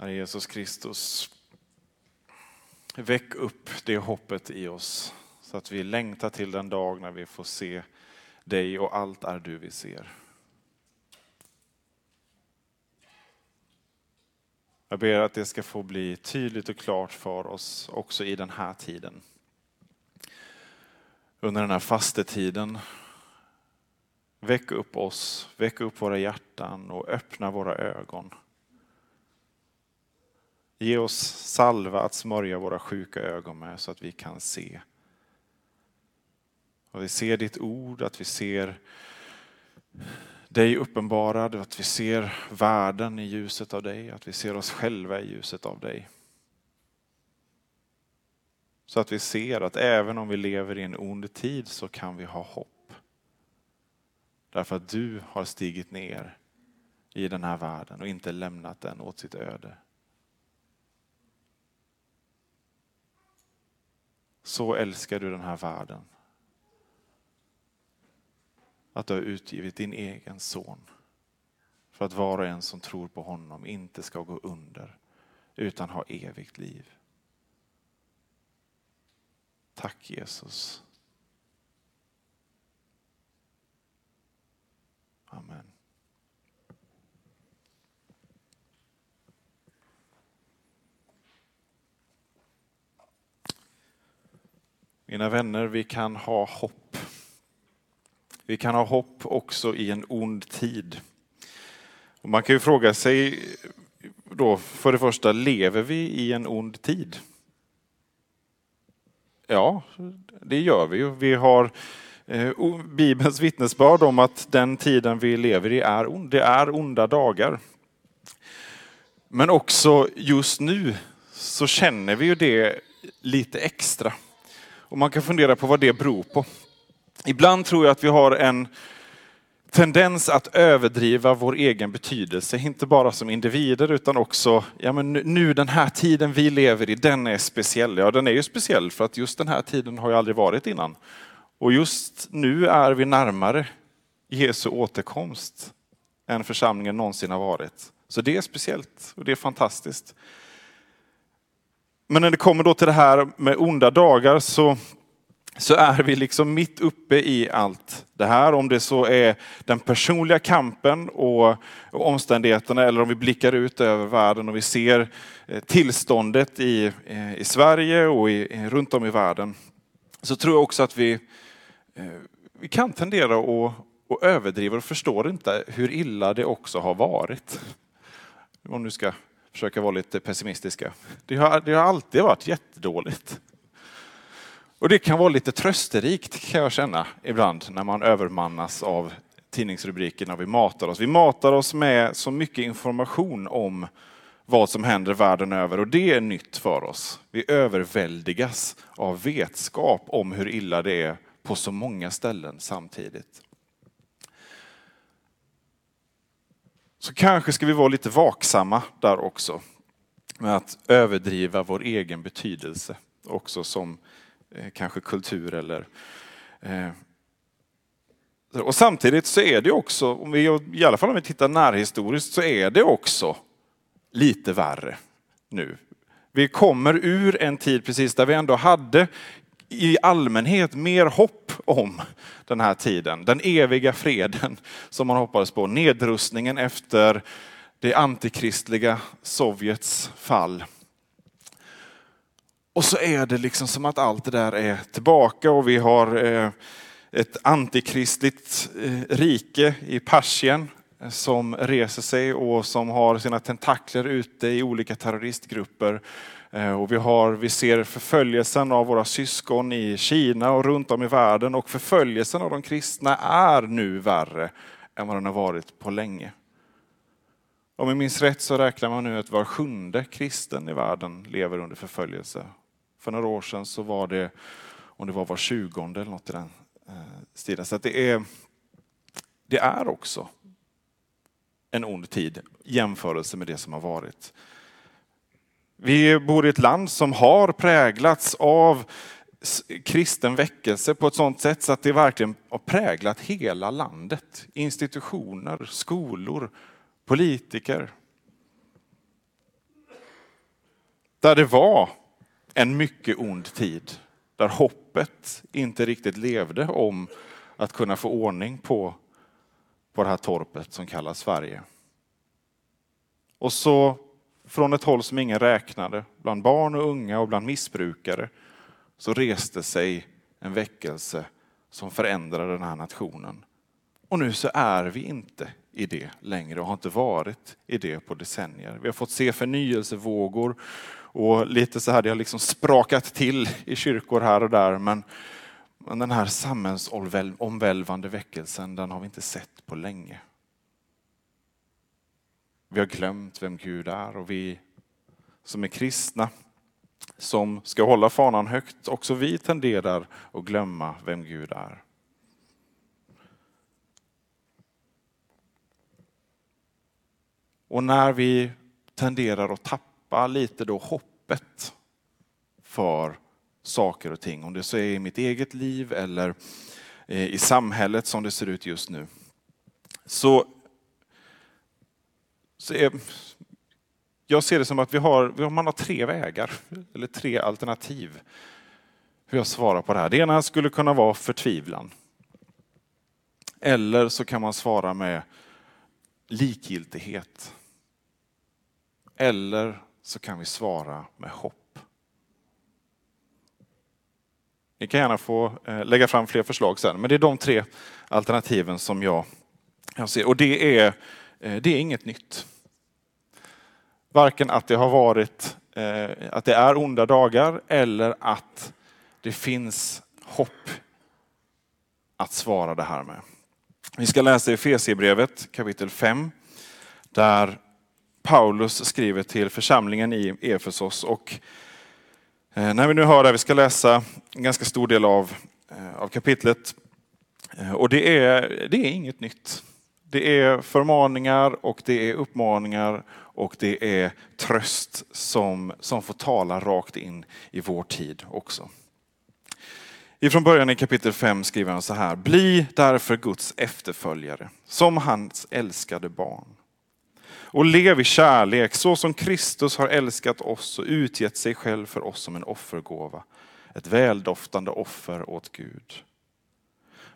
Herre Jesus Kristus, väck upp det hoppet i oss så att vi längtar till den dag när vi får se dig och allt är du vi ser. Jag ber att det ska få bli tydligt och klart för oss också i den här tiden. Under den här fastetiden. Väck upp oss, väck upp våra hjärtan och öppna våra ögon. Ge oss salva att smörja våra sjuka ögon med så att vi kan se. Och vi ser ditt ord, att vi ser dig uppenbarad, att vi ser världen i ljuset av dig, att vi ser oss själva i ljuset av dig. Så att vi ser att även om vi lever i en ond tid så kan vi ha hopp. Därför att du har stigit ner i den här världen och inte lämnat den åt sitt öde. Så älskar du den här världen. Att du har utgivit din egen son. För att var och en som tror på honom inte ska gå under utan ha evigt liv. Tack Jesus. Mina vänner, vi kan ha hopp. Vi kan ha hopp också i en ond tid. Och man kan ju fråga sig då, för det första, lever vi i en ond tid? Ja, det gör vi ju. Vi har eh, Bibelns vittnesbörd om att den tiden vi lever i är ond. Det är onda dagar. Men också just nu så känner vi ju det lite extra. Och man kan fundera på vad det beror på. Ibland tror jag att vi har en tendens att överdriva vår egen betydelse, inte bara som individer utan också, ja men nu den här tiden vi lever i, den är speciell. Ja, den är ju speciell för att just den här tiden har ju aldrig varit innan. Och just nu är vi närmare Jesu återkomst än församlingen någonsin har varit. Så det är speciellt och det är fantastiskt. Men när det kommer då till det här med onda dagar så, så är vi liksom mitt uppe i allt det här. Om det så är den personliga kampen och, och omständigheterna eller om vi blickar ut över världen och vi ser eh, tillståndet i, eh, i Sverige och i, eh, runt om i världen. Så tror jag också att vi, vi kan tendera att, och överdriva och förstår inte hur illa det också har varit. Om du ska försöka vara lite pessimistiska. Det har, det har alltid varit jättedåligt. Och det kan vara lite trösterikt kan jag känna ibland när man övermannas av tidningsrubrikerna vi matar oss. Vi matar oss med så mycket information om vad som händer världen över och det är nytt för oss. Vi överväldigas av vetskap om hur illa det är på så många ställen samtidigt. Så kanske ska vi vara lite vaksamma där också. Med att överdriva vår egen betydelse också som eh, kanske kultur eller eh, och samtidigt så är det också, om vi, i alla fall om vi tittar närhistoriskt, så är det också lite värre nu. Vi kommer ur en tid precis där vi ändå hade i allmänhet mer hopp om den här tiden. Den eviga freden som man hoppades på. Nedrustningen efter det antikristliga Sovjets fall. Och så är det liksom som att allt det där är tillbaka och vi har eh, ett antikristligt eh, rike i Persien eh, som reser sig och som har sina tentakler ute i olika terroristgrupper Eh, och vi, har, vi ser förföljelsen av våra syskon i Kina och runt om i världen och förföljelsen av de kristna är nu värre än vad den har varit på länge. Om jag minns rätt så räknar man nu att var sjunde kristen i världen lever under förföljelse. För några år sedan så var det, om det var var tjugonde eller något i den eh, stilen. Så det, är, det är också en ond tid i jämförelse med det som har varit. Vi bor i ett land som har präglats av kristen väckelse på ett sådant sätt så att det verkligen har präglat hela landet. Institutioner, skolor, politiker. Där det var en mycket ond tid. Där hoppet inte riktigt levde om att kunna få ordning på, på det här torpet som kallas Sverige. Och så från ett håll som ingen räknade, bland barn och unga och bland missbrukare, så reste sig en väckelse som förändrade den här nationen. Och nu så är vi inte i det längre och har inte varit i det på decennier. Vi har fått se förnyelsevågor och lite så här, det har liksom sprakat till i kyrkor här och där, men, men den här samhällsomvälvande väckelsen, den har vi inte sett på länge. Vi har glömt vem Gud är och vi som är kristna, som ska hålla fanan högt, också vi tenderar att glömma vem Gud är. Och när vi tenderar att tappa lite då hoppet för saker och ting, om det så är i mitt eget liv eller eh, i samhället som det ser ut just nu, så så är, jag ser det som att vi har, man har tre vägar, eller tre alternativ hur jag svarar på det här. Det ena skulle kunna vara förtvivlan. Eller så kan man svara med likgiltighet. Eller så kan vi svara med hopp. Ni kan gärna få eh, lägga fram fler förslag sen, men det är de tre alternativen som jag, jag ser. Och det är, eh, det är inget nytt. Varken att det har varit, eh, att det är onda dagar eller att det finns hopp att svara det här med. Vi ska läsa i Efesierbrevet kapitel 5 där Paulus skriver till församlingen i Efesos och eh, när vi nu hör det, vi ska läsa en ganska stor del av, eh, av kapitlet eh, och det är, det är inget nytt. Det är förmaningar och det är uppmaningar och det är tröst som, som får tala rakt in i vår tid också. Ifrån början i kapitel 5 skriver han så här. Bli därför Guds efterföljare, som hans älskade barn. Och lev i kärlek så som Kristus har älskat oss och utgett sig själv för oss som en offergåva. Ett väldoftande offer åt Gud.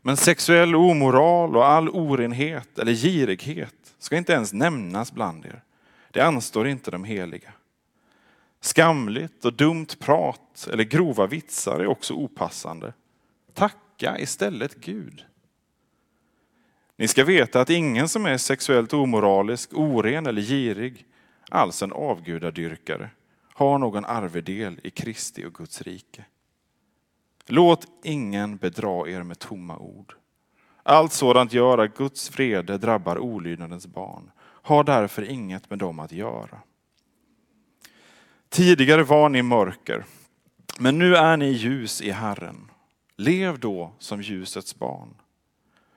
Men sexuell omoral och all orenhet eller girighet ska inte ens nämnas bland er. Det anstår inte de heliga. Skamligt och dumt prat eller grova vitsar är också opassande. Tacka istället Gud. Ni ska veta att ingen som är sexuellt omoralisk, oren eller girig, alls en avgudadyrkare, har någon arvedel i Kristi och Guds rike. Låt ingen bedra er med tomma ord. Allt sådant gör att Guds vrede drabbar olydnadens barn. Har därför inget med dem att göra. Tidigare var ni mörker, men nu är ni ljus i Herren. Lev då som ljusets barn.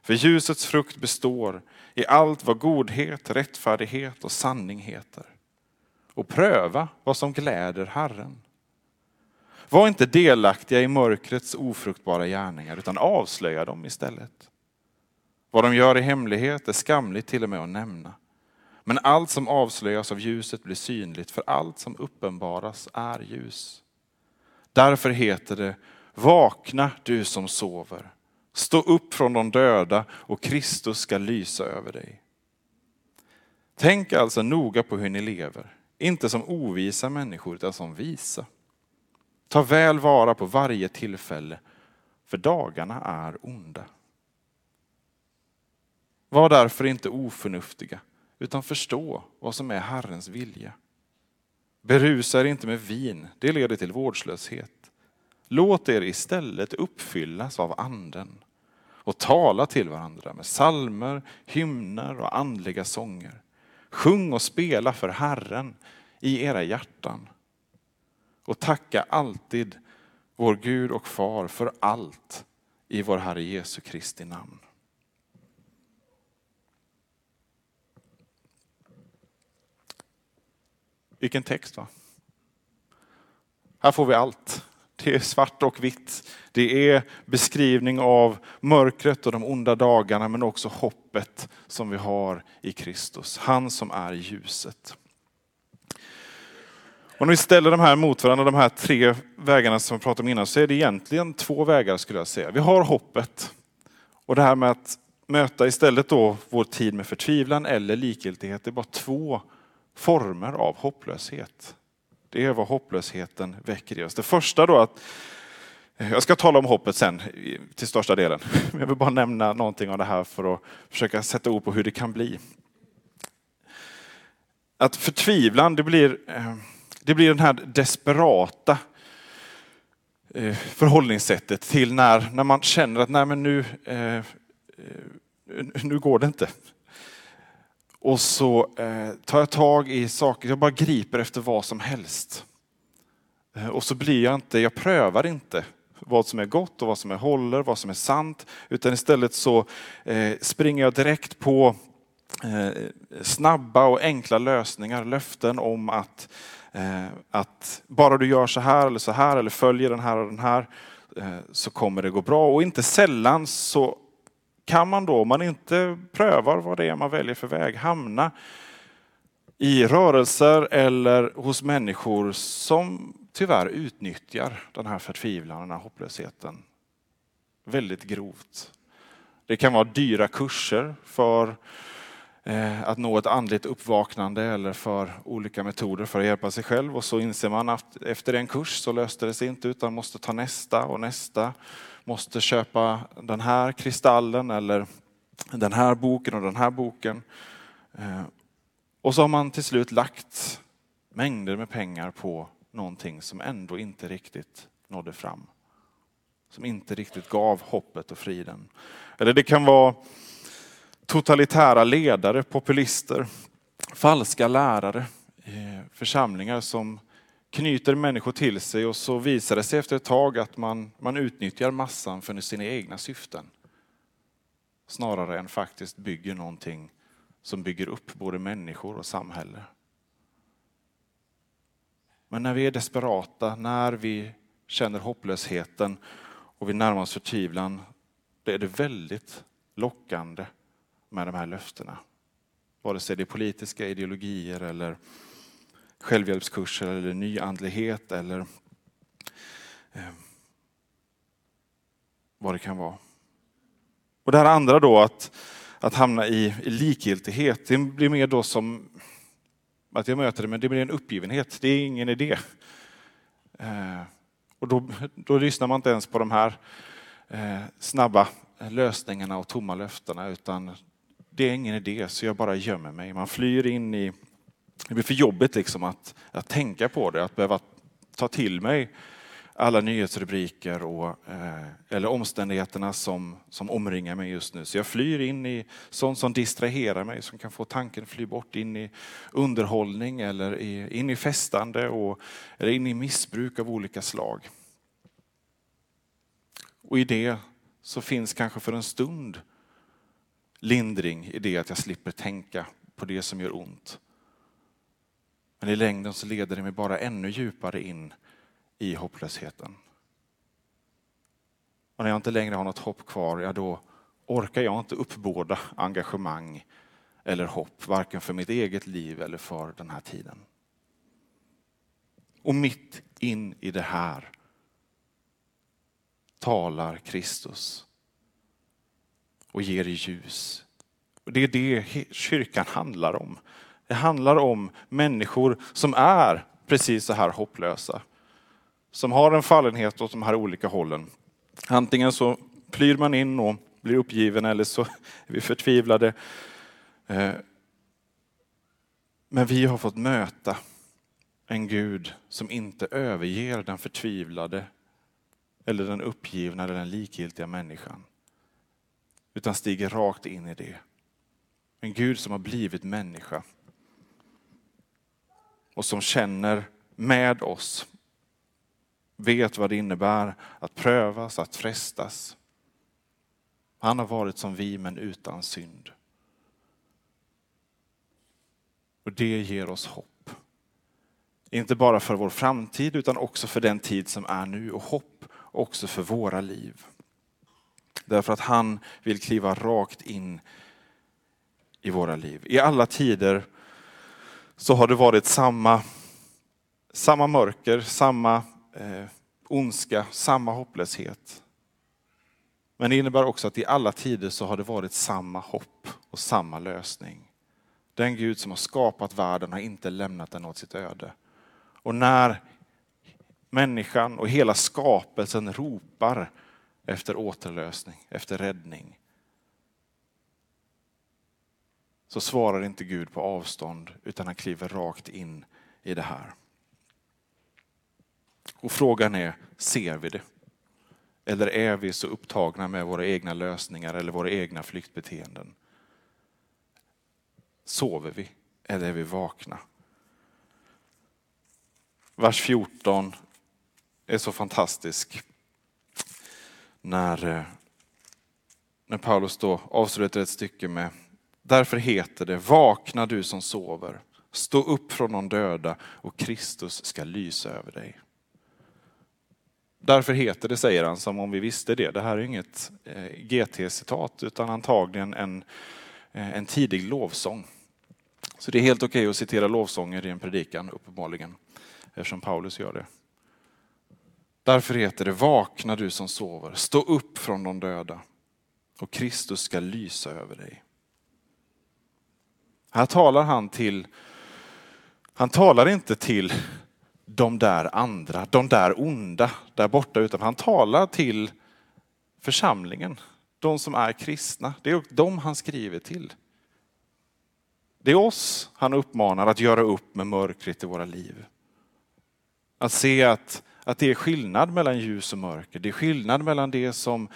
För ljusets frukt består i allt vad godhet, rättfärdighet och sanning heter. Och pröva vad som gläder Herren. Var inte delaktiga i mörkrets ofruktbara gärningar, utan avslöja dem istället. Vad de gör i hemlighet är skamligt till och med att nämna. Men allt som avslöjas av ljuset blir synligt, för allt som uppenbaras är ljus. Därför heter det, vakna du som sover. Stå upp från de döda och Kristus ska lysa över dig. Tänk alltså noga på hur ni lever, inte som ovisa människor utan som visa. Ta väl vara på varje tillfälle, för dagarna är onda. Var därför inte oförnuftiga, utan förstå vad som är Herrens vilja. Berusa er inte med vin, det leder till vårdslöshet. Låt er istället uppfyllas av anden och tala till varandra med salmer, hymner och andliga sånger. Sjung och spela för Herren i era hjärtan. Och tacka alltid vår Gud och Far för allt i vår Herre Jesu Kristi namn. Vilken text va? Här får vi allt. Det är svart och vitt. Det är beskrivning av mörkret och de onda dagarna men också hoppet som vi har i Kristus. Han som är ljuset. Och när vi ställer de här mot varandra, de här tre vägarna som vi pratade om innan, så är det egentligen två vägar skulle jag säga. Vi har hoppet och det här med att möta istället då vår tid med förtvivlan eller likgiltighet. Det är bara två former av hopplöshet. Det är vad hopplösheten väcker i oss. Det första då att, jag ska tala om hoppet sen till största delen. Jag vill bara nämna någonting av det här för att försöka sätta ord på hur det kan bli. Att förtvivlan, det blir, eh, det blir den här desperata eh, förhållningssättet till när, när man känner att nej men nu, eh, nu går det inte. Och så eh, tar jag tag i saker, jag bara griper efter vad som helst. Eh, och så blir jag inte, jag prövar inte vad som är gott och vad som är håller, vad som är sant. Utan istället så eh, springer jag direkt på eh, snabba och enkla lösningar, löften om att, eh, att bara du gör så här eller så här eller följer den här och den här eh, så kommer det gå bra. Och inte sällan så kan man då, om man inte prövar vad det är man väljer för väg, hamna i rörelser eller hos människor som tyvärr utnyttjar den här förtvivlan, den här hopplösheten väldigt grovt. Det kan vara dyra kurser för Eh, att nå ett andligt uppvaknande eller för olika metoder för att hjälpa sig själv och så inser man att efter en kurs så löste det sig inte utan måste ta nästa och nästa måste köpa den här kristallen eller den här boken och den här boken. Eh, och så har man till slut lagt mängder med pengar på någonting som ändå inte riktigt nådde fram. Som inte riktigt gav hoppet och friden. Eller det kan vara totalitära ledare, populister, falska lärare, eh, församlingar som knyter människor till sig och så visar det sig efter ett tag att man, man utnyttjar massan för sina egna syften. Snarare än faktiskt bygger någonting som bygger upp både människor och samhälle. Men när vi är desperata, när vi känner hopplösheten och vi närmar oss förtvivlan, då är det väldigt lockande med de här löftena. Vare sig det är politiska ideologier eller självhjälpskurser eller nyandlighet eller eh, vad det kan vara. Och det här andra då, att, att hamna i, i likgiltighet, det blir mer då som att jag möter det, men det blir en uppgivenhet. Det är ingen idé. Eh, och då, då lyssnar man inte ens på de här eh, snabba lösningarna och tomma löftena, utan det är ingen idé, så jag bara gömmer mig. Man flyr in i det blir för jobbigt liksom att, att tänka på det, att behöva ta till mig alla nyhetsrubriker och, eh, eller omständigheterna som, som omringar mig just nu. Så jag flyr in i sånt som distraherar mig, som kan få tanken att fly bort in i underhållning eller i, in i festande och, eller in i missbruk av olika slag. Och i det så finns kanske för en stund lindring i det att jag slipper tänka på det som gör ont. Men i längden så leder det mig bara ännu djupare in i hopplösheten. Och när jag inte längre har något hopp kvar, ja då orkar jag inte uppbåda engagemang eller hopp, varken för mitt eget liv eller för den här tiden. Och mitt in i det här talar Kristus och ger ljus. Och det är det kyrkan handlar om. Det handlar om människor som är precis så här hopplösa. Som har en fallenhet åt de här olika hållen. Antingen så flyr man in och blir uppgiven eller så är vi förtvivlade. Eh, men vi har fått möta en Gud som inte överger den förtvivlade eller den uppgivna eller den likgiltiga människan. Utan stiger rakt in i det. En Gud som har blivit människa och som känner med oss vet vad det innebär att prövas, att frestas. Han har varit som vi men utan synd. Och det ger oss hopp. Inte bara för vår framtid utan också för den tid som är nu och hopp också för våra liv. Därför att han vill kliva rakt in i våra liv. I alla tider så har det varit samma, samma mörker, samma eh, ondska, samma hopplöshet. Men det innebär också att i alla tider så har det varit samma hopp och samma lösning. Den Gud som har skapat världen har inte lämnat den åt sitt öde. Och när människan och hela skapelsen ropar efter återlösning, efter räddning, så svarar inte Gud på avstånd utan han kliver rakt in i det här. Och frågan är, ser vi det? Eller är vi så upptagna med våra egna lösningar eller våra egna flyktbeteenden? Sover vi eller är vi vakna? Vers 14 är så fantastisk. När, eh, när Paulus då avslutar ett stycke med Därför heter det, vakna du som sover, stå upp från de döda och Kristus ska lysa över dig. Därför heter det, säger han, som om vi visste det. Det här är inget eh, GT-citat utan antagligen en, eh, en tidig lovsång. Så det är helt okej okay att citera lovsånger i en predikan, uppenbarligen, eftersom Paulus gör det. Därför heter det, vakna du som sover, stå upp från de döda och Kristus ska lysa över dig. Här talar han till, han talar inte till de där andra, de där onda där borta, utan han talar till församlingen, de som är kristna. Det är dem han skriver till. Det är oss han uppmanar att göra upp med mörkret i våra liv. Att se att, att det är skillnad mellan ljus och mörker. Det är skillnad mellan det som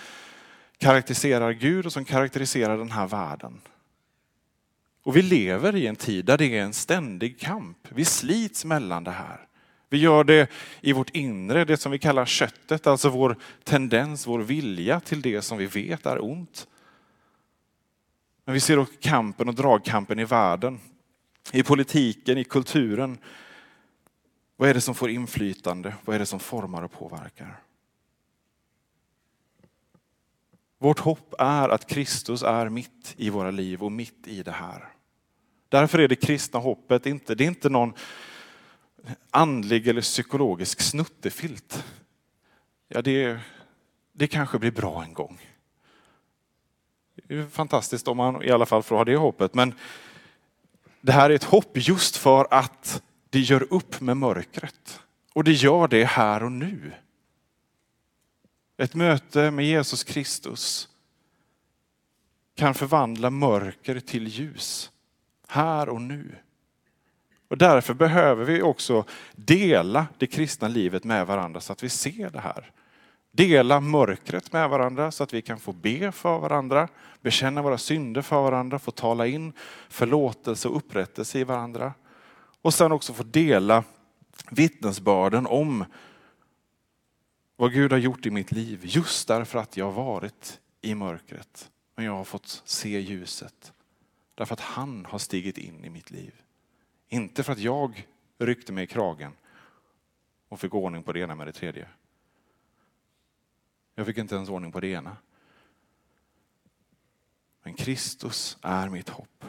karaktäriserar Gud och som karaktäriserar den här världen. Och vi lever i en tid där det är en ständig kamp. Vi slits mellan det här. Vi gör det i vårt inre, det som vi kallar köttet, alltså vår tendens, vår vilja till det som vi vet är ont. Men vi ser också kampen och dragkampen i världen, i politiken, i kulturen. Vad är det som får inflytande? Vad är det som formar och påverkar? Vårt hopp är att Kristus är mitt i våra liv och mitt i det här. Därför är det kristna hoppet inte, det är inte någon andlig eller psykologisk snuttefilt. Ja, det, det kanske blir bra en gång. Det är fantastiskt om man i alla fall får ha det hoppet. Men det här är ett hopp just för att det gör upp med mörkret. Och det gör det här och nu. Ett möte med Jesus Kristus kan förvandla mörker till ljus. Här och nu. Och därför behöver vi också dela det kristna livet med varandra så att vi ser det här. Dela mörkret med varandra så att vi kan få be för varandra, bekänna våra synder för varandra, få tala in förlåtelse och upprättelse i varandra. Och sen också få dela vittnesbörden om vad Gud har gjort i mitt liv just därför att jag har varit i mörkret. Men jag har fått se ljuset. Därför att han har stigit in i mitt liv. Inte för att jag ryckte mig i kragen och fick ordning på det ena med det tredje. Jag fick inte ens ordning på det ena. Men Kristus är mitt hopp.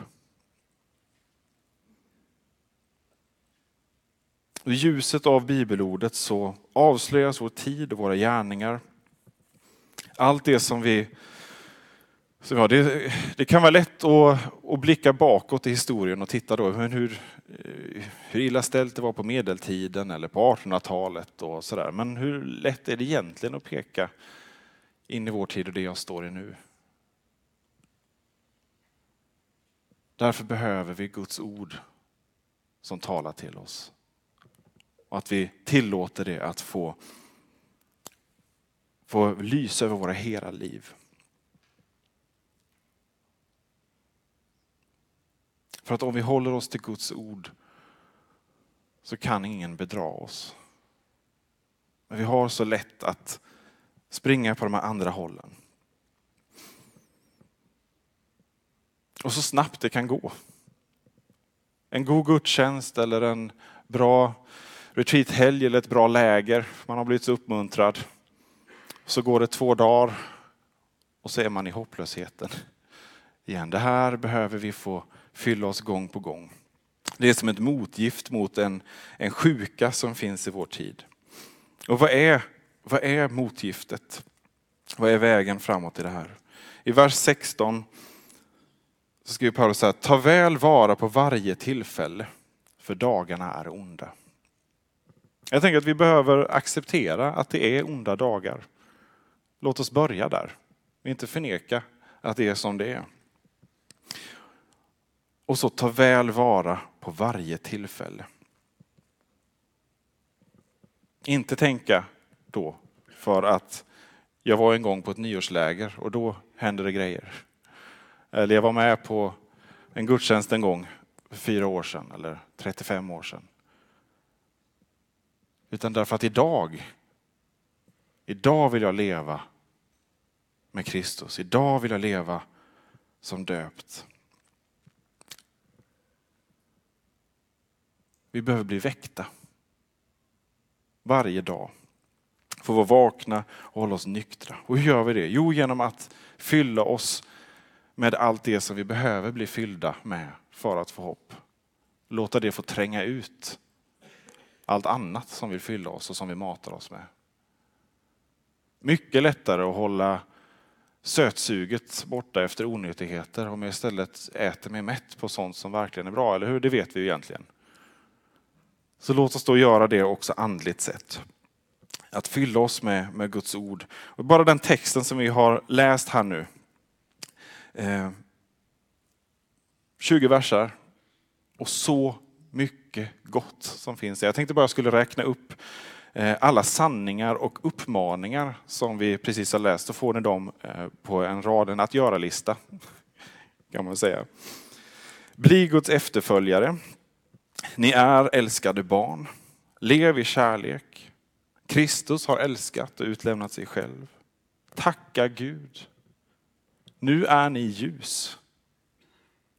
I ljuset av bibelordet så avslöjas vår tid och våra gärningar. Allt det som vi... Så ja, det, det kan vara lätt att, att blicka bakåt i historien och titta då hur, hur illa ställt det var på medeltiden eller på 1800-talet och sådär. Men hur lätt är det egentligen att peka in i vår tid och det jag står i nu? Därför behöver vi Guds ord som talar till oss. Och att vi tillåter det att få, få lysa över våra hela liv. För att om vi håller oss till Guds ord så kan ingen bedra oss. Men vi har så lätt att springa på de här andra hållen. Och så snabbt det kan gå. En god gudstjänst eller en bra retreathelg eller ett bra läger. Man har blivit så uppmuntrad. Så går det två dagar och så är man i hopplösheten. Igen. Det här behöver vi få fylla oss gång på gång. Det är som ett motgift mot en, en sjuka som finns i vår tid. Och vad är, vad är motgiftet? Vad är vägen framåt i det här? I vers 16 så skriver Paulus så här, ta väl vara på varje tillfälle, för dagarna är onda. Jag tänker att vi behöver acceptera att det är onda dagar. Låt oss börja där. Inte förneka att det är som det är. Och så ta väl vara på varje tillfälle. Inte tänka då för att jag var en gång på ett nyårsläger och då hände det grejer. Eller jag var med på en gudstjänst en gång för fyra år sedan eller 35 år sedan. Utan därför att idag, idag vill jag leva med Kristus. Idag vill jag leva som döpt. Vi behöver bli väckta. Varje dag. Få vara vakna och hålla oss nyktra. Och hur gör vi det? Jo, genom att fylla oss med allt det som vi behöver bli fyllda med för att få hopp. Låta det få tränga ut allt annat som vill fylla oss och som vi matar oss med. Mycket lättare att hålla sötsuget borta efter onyttigheter om jag istället äter mig mätt på sånt som verkligen är bra, eller hur? Det vet vi ju egentligen. Så låt oss då göra det också andligt sett. Att fylla oss med, med Guds ord. Och bara den texten som vi har läst här nu. Eh, 20 versar och så mycket gott som finns. Jag tänkte bara jag skulle räkna upp eh, alla sanningar och uppmaningar som vi precis har läst. Så får ni dem eh, på en rad, en att göra-lista. Kan man säga. Bli Guds efterföljare. Ni är älskade barn. Lev i kärlek. Kristus har älskat och utlämnat sig själv. Tacka Gud. Nu är ni ljus.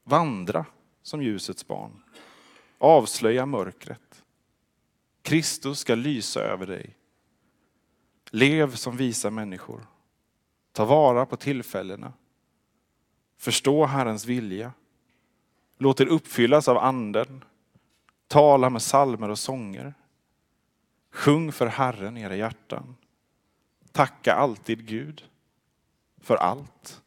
Vandra som ljusets barn. Avslöja mörkret. Kristus ska lysa över dig. Lev som visa människor. Ta vara på tillfällena. Förstå Herrens vilja. Låt er uppfyllas av anden. Tala med salmer och sånger. Sjung för Herren i era hjärtan. Tacka alltid Gud för allt.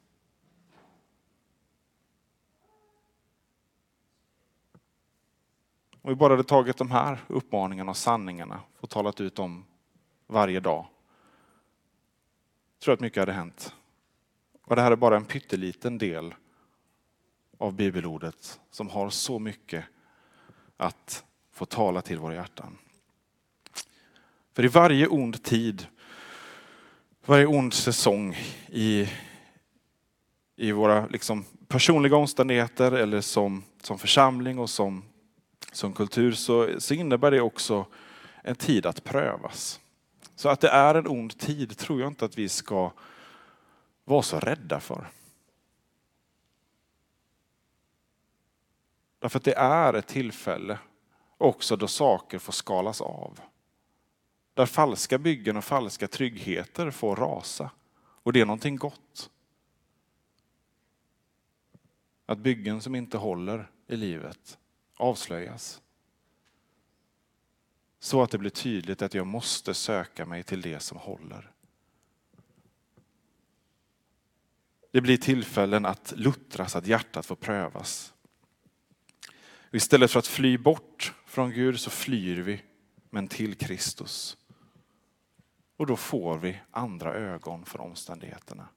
Om vi bara hade tagit de här uppmaningarna och sanningarna och talat ut dem varje dag. tror jag att mycket hade hänt. Och det här är bara en pytteliten del av bibelordet som har så mycket att få tala till våra hjärtan. För i varje ond tid, varje ond säsong i, i våra liksom personliga omständigheter eller som, som församling och som som kultur så, så innebär det också en tid att prövas. Så att det är en ond tid tror jag inte att vi ska vara så rädda för. Därför att det är ett tillfälle också då saker får skalas av. Där falska byggen och falska tryggheter får rasa. Och det är någonting gott. Att byggen som inte håller i livet avslöjas. Så att det blir tydligt att jag måste söka mig till det som håller. Det blir tillfällen att luttras, att hjärtat får prövas. Istället för att fly bort från Gud så flyr vi, men till Kristus. Och då får vi andra ögon för omständigheterna.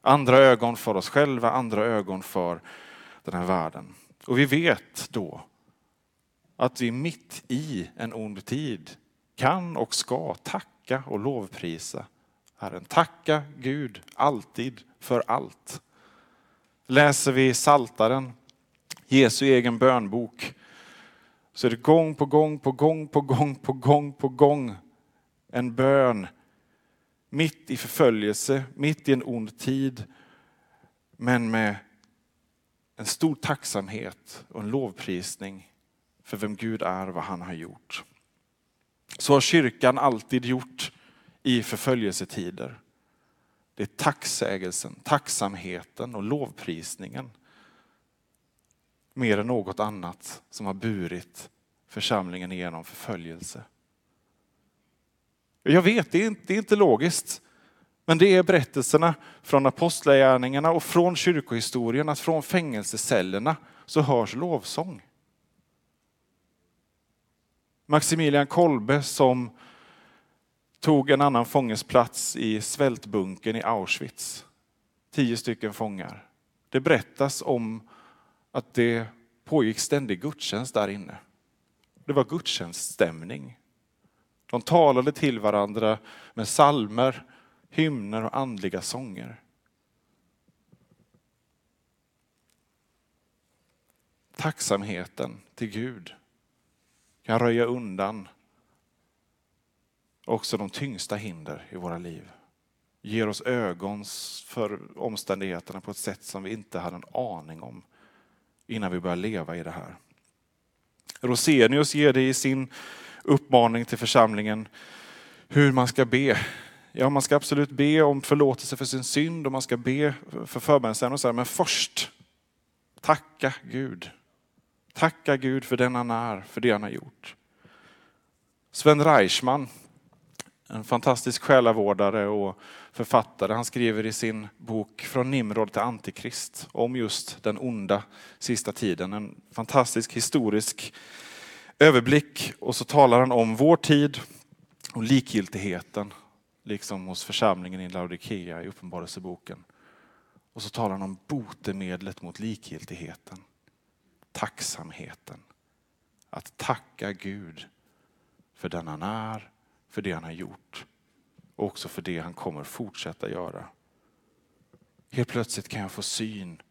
Andra ögon för oss själva, andra ögon för den här världen. Och vi vet då att vi mitt i en ond tid kan och ska tacka och lovprisa Herren. Tacka Gud alltid för allt. Läser vi Saltaren, Jesu egen bönbok, så är det gång på gång på gång på gång på gång på gång en bön mitt i förföljelse, mitt i en ond tid, men med en stor tacksamhet och en lovprisning för vem Gud är och vad han har gjort. Så har kyrkan alltid gjort i förföljelsetider. Det är tacksägelsen, tacksamheten och lovprisningen mer än något annat som har burit församlingen igenom förföljelse. Jag vet, det är inte, det är inte logiskt. Men det är berättelserna från apostlagärningarna och från kyrkohistorien att från fängelsecellerna så hörs lovsång. Maximilian Kolbe som tog en annan fånges plats i svältbunkern i Auschwitz. Tio stycken fångar. Det berättas om att det pågick ständig gudstjänst där inne. Det var gudstjänststämning. De talade till varandra med salmer, hymner och andliga sånger. Tacksamheten till Gud kan röja undan också de tyngsta hinder i våra liv. Ger oss ögon för omständigheterna på ett sätt som vi inte hade en aning om innan vi började leva i det här. Rosenius ger det i sin uppmaning till församlingen hur man ska be. Ja, man ska absolut be om förlåtelse för sin synd och man ska be för förbönsämnen, men först tacka Gud. Tacka Gud för den han är, för det han har gjort. Sven Reichman, en fantastisk själavårdare och författare, han skriver i sin bok Från Nimrod till Antikrist om just den onda sista tiden. En fantastisk historisk överblick och så talar han om vår tid och likgiltigheten, liksom hos församlingen i Laodikea i Uppenbarelseboken. Och så talar han om botemedlet mot likgiltigheten, tacksamheten. Att tacka Gud för den han är, för det han har gjort och också för det han kommer fortsätta göra. Helt plötsligt kan jag få syn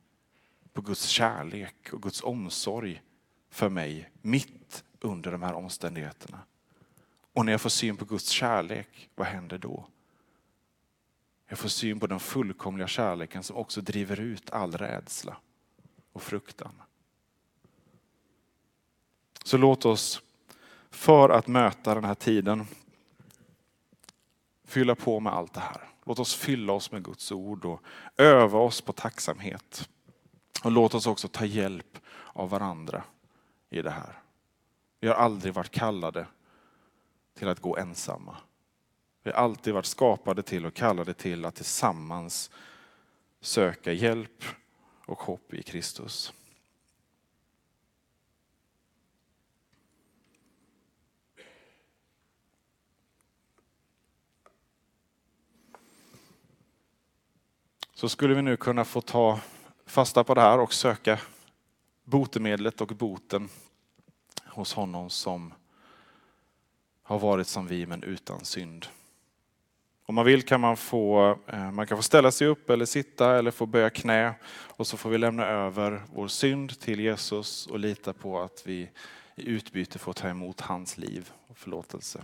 på Guds kärlek och Guds omsorg för mig mitt under de här omständigheterna. Och när jag får syn på Guds kärlek, vad händer då? Jag får syn på den fullkomliga kärleken som också driver ut all rädsla och fruktan. Så låt oss, för att möta den här tiden, fylla på med allt det här. Låt oss fylla oss med Guds ord och öva oss på tacksamhet. Och låt oss också ta hjälp av varandra i det här. Vi har aldrig varit kallade till att gå ensamma. Vi har alltid varit skapade till och kallade till att tillsammans söka hjälp och hopp i Kristus. Så skulle vi nu kunna få ta fasta på det här och söka botemedlet och boten hos honom som har varit som vi men utan synd. Om man vill kan man få, eh, man kan få ställa sig upp eller sitta eller få böja knä och så får vi lämna över vår synd till Jesus och lita på att vi i utbyte får ta emot hans liv och förlåtelse.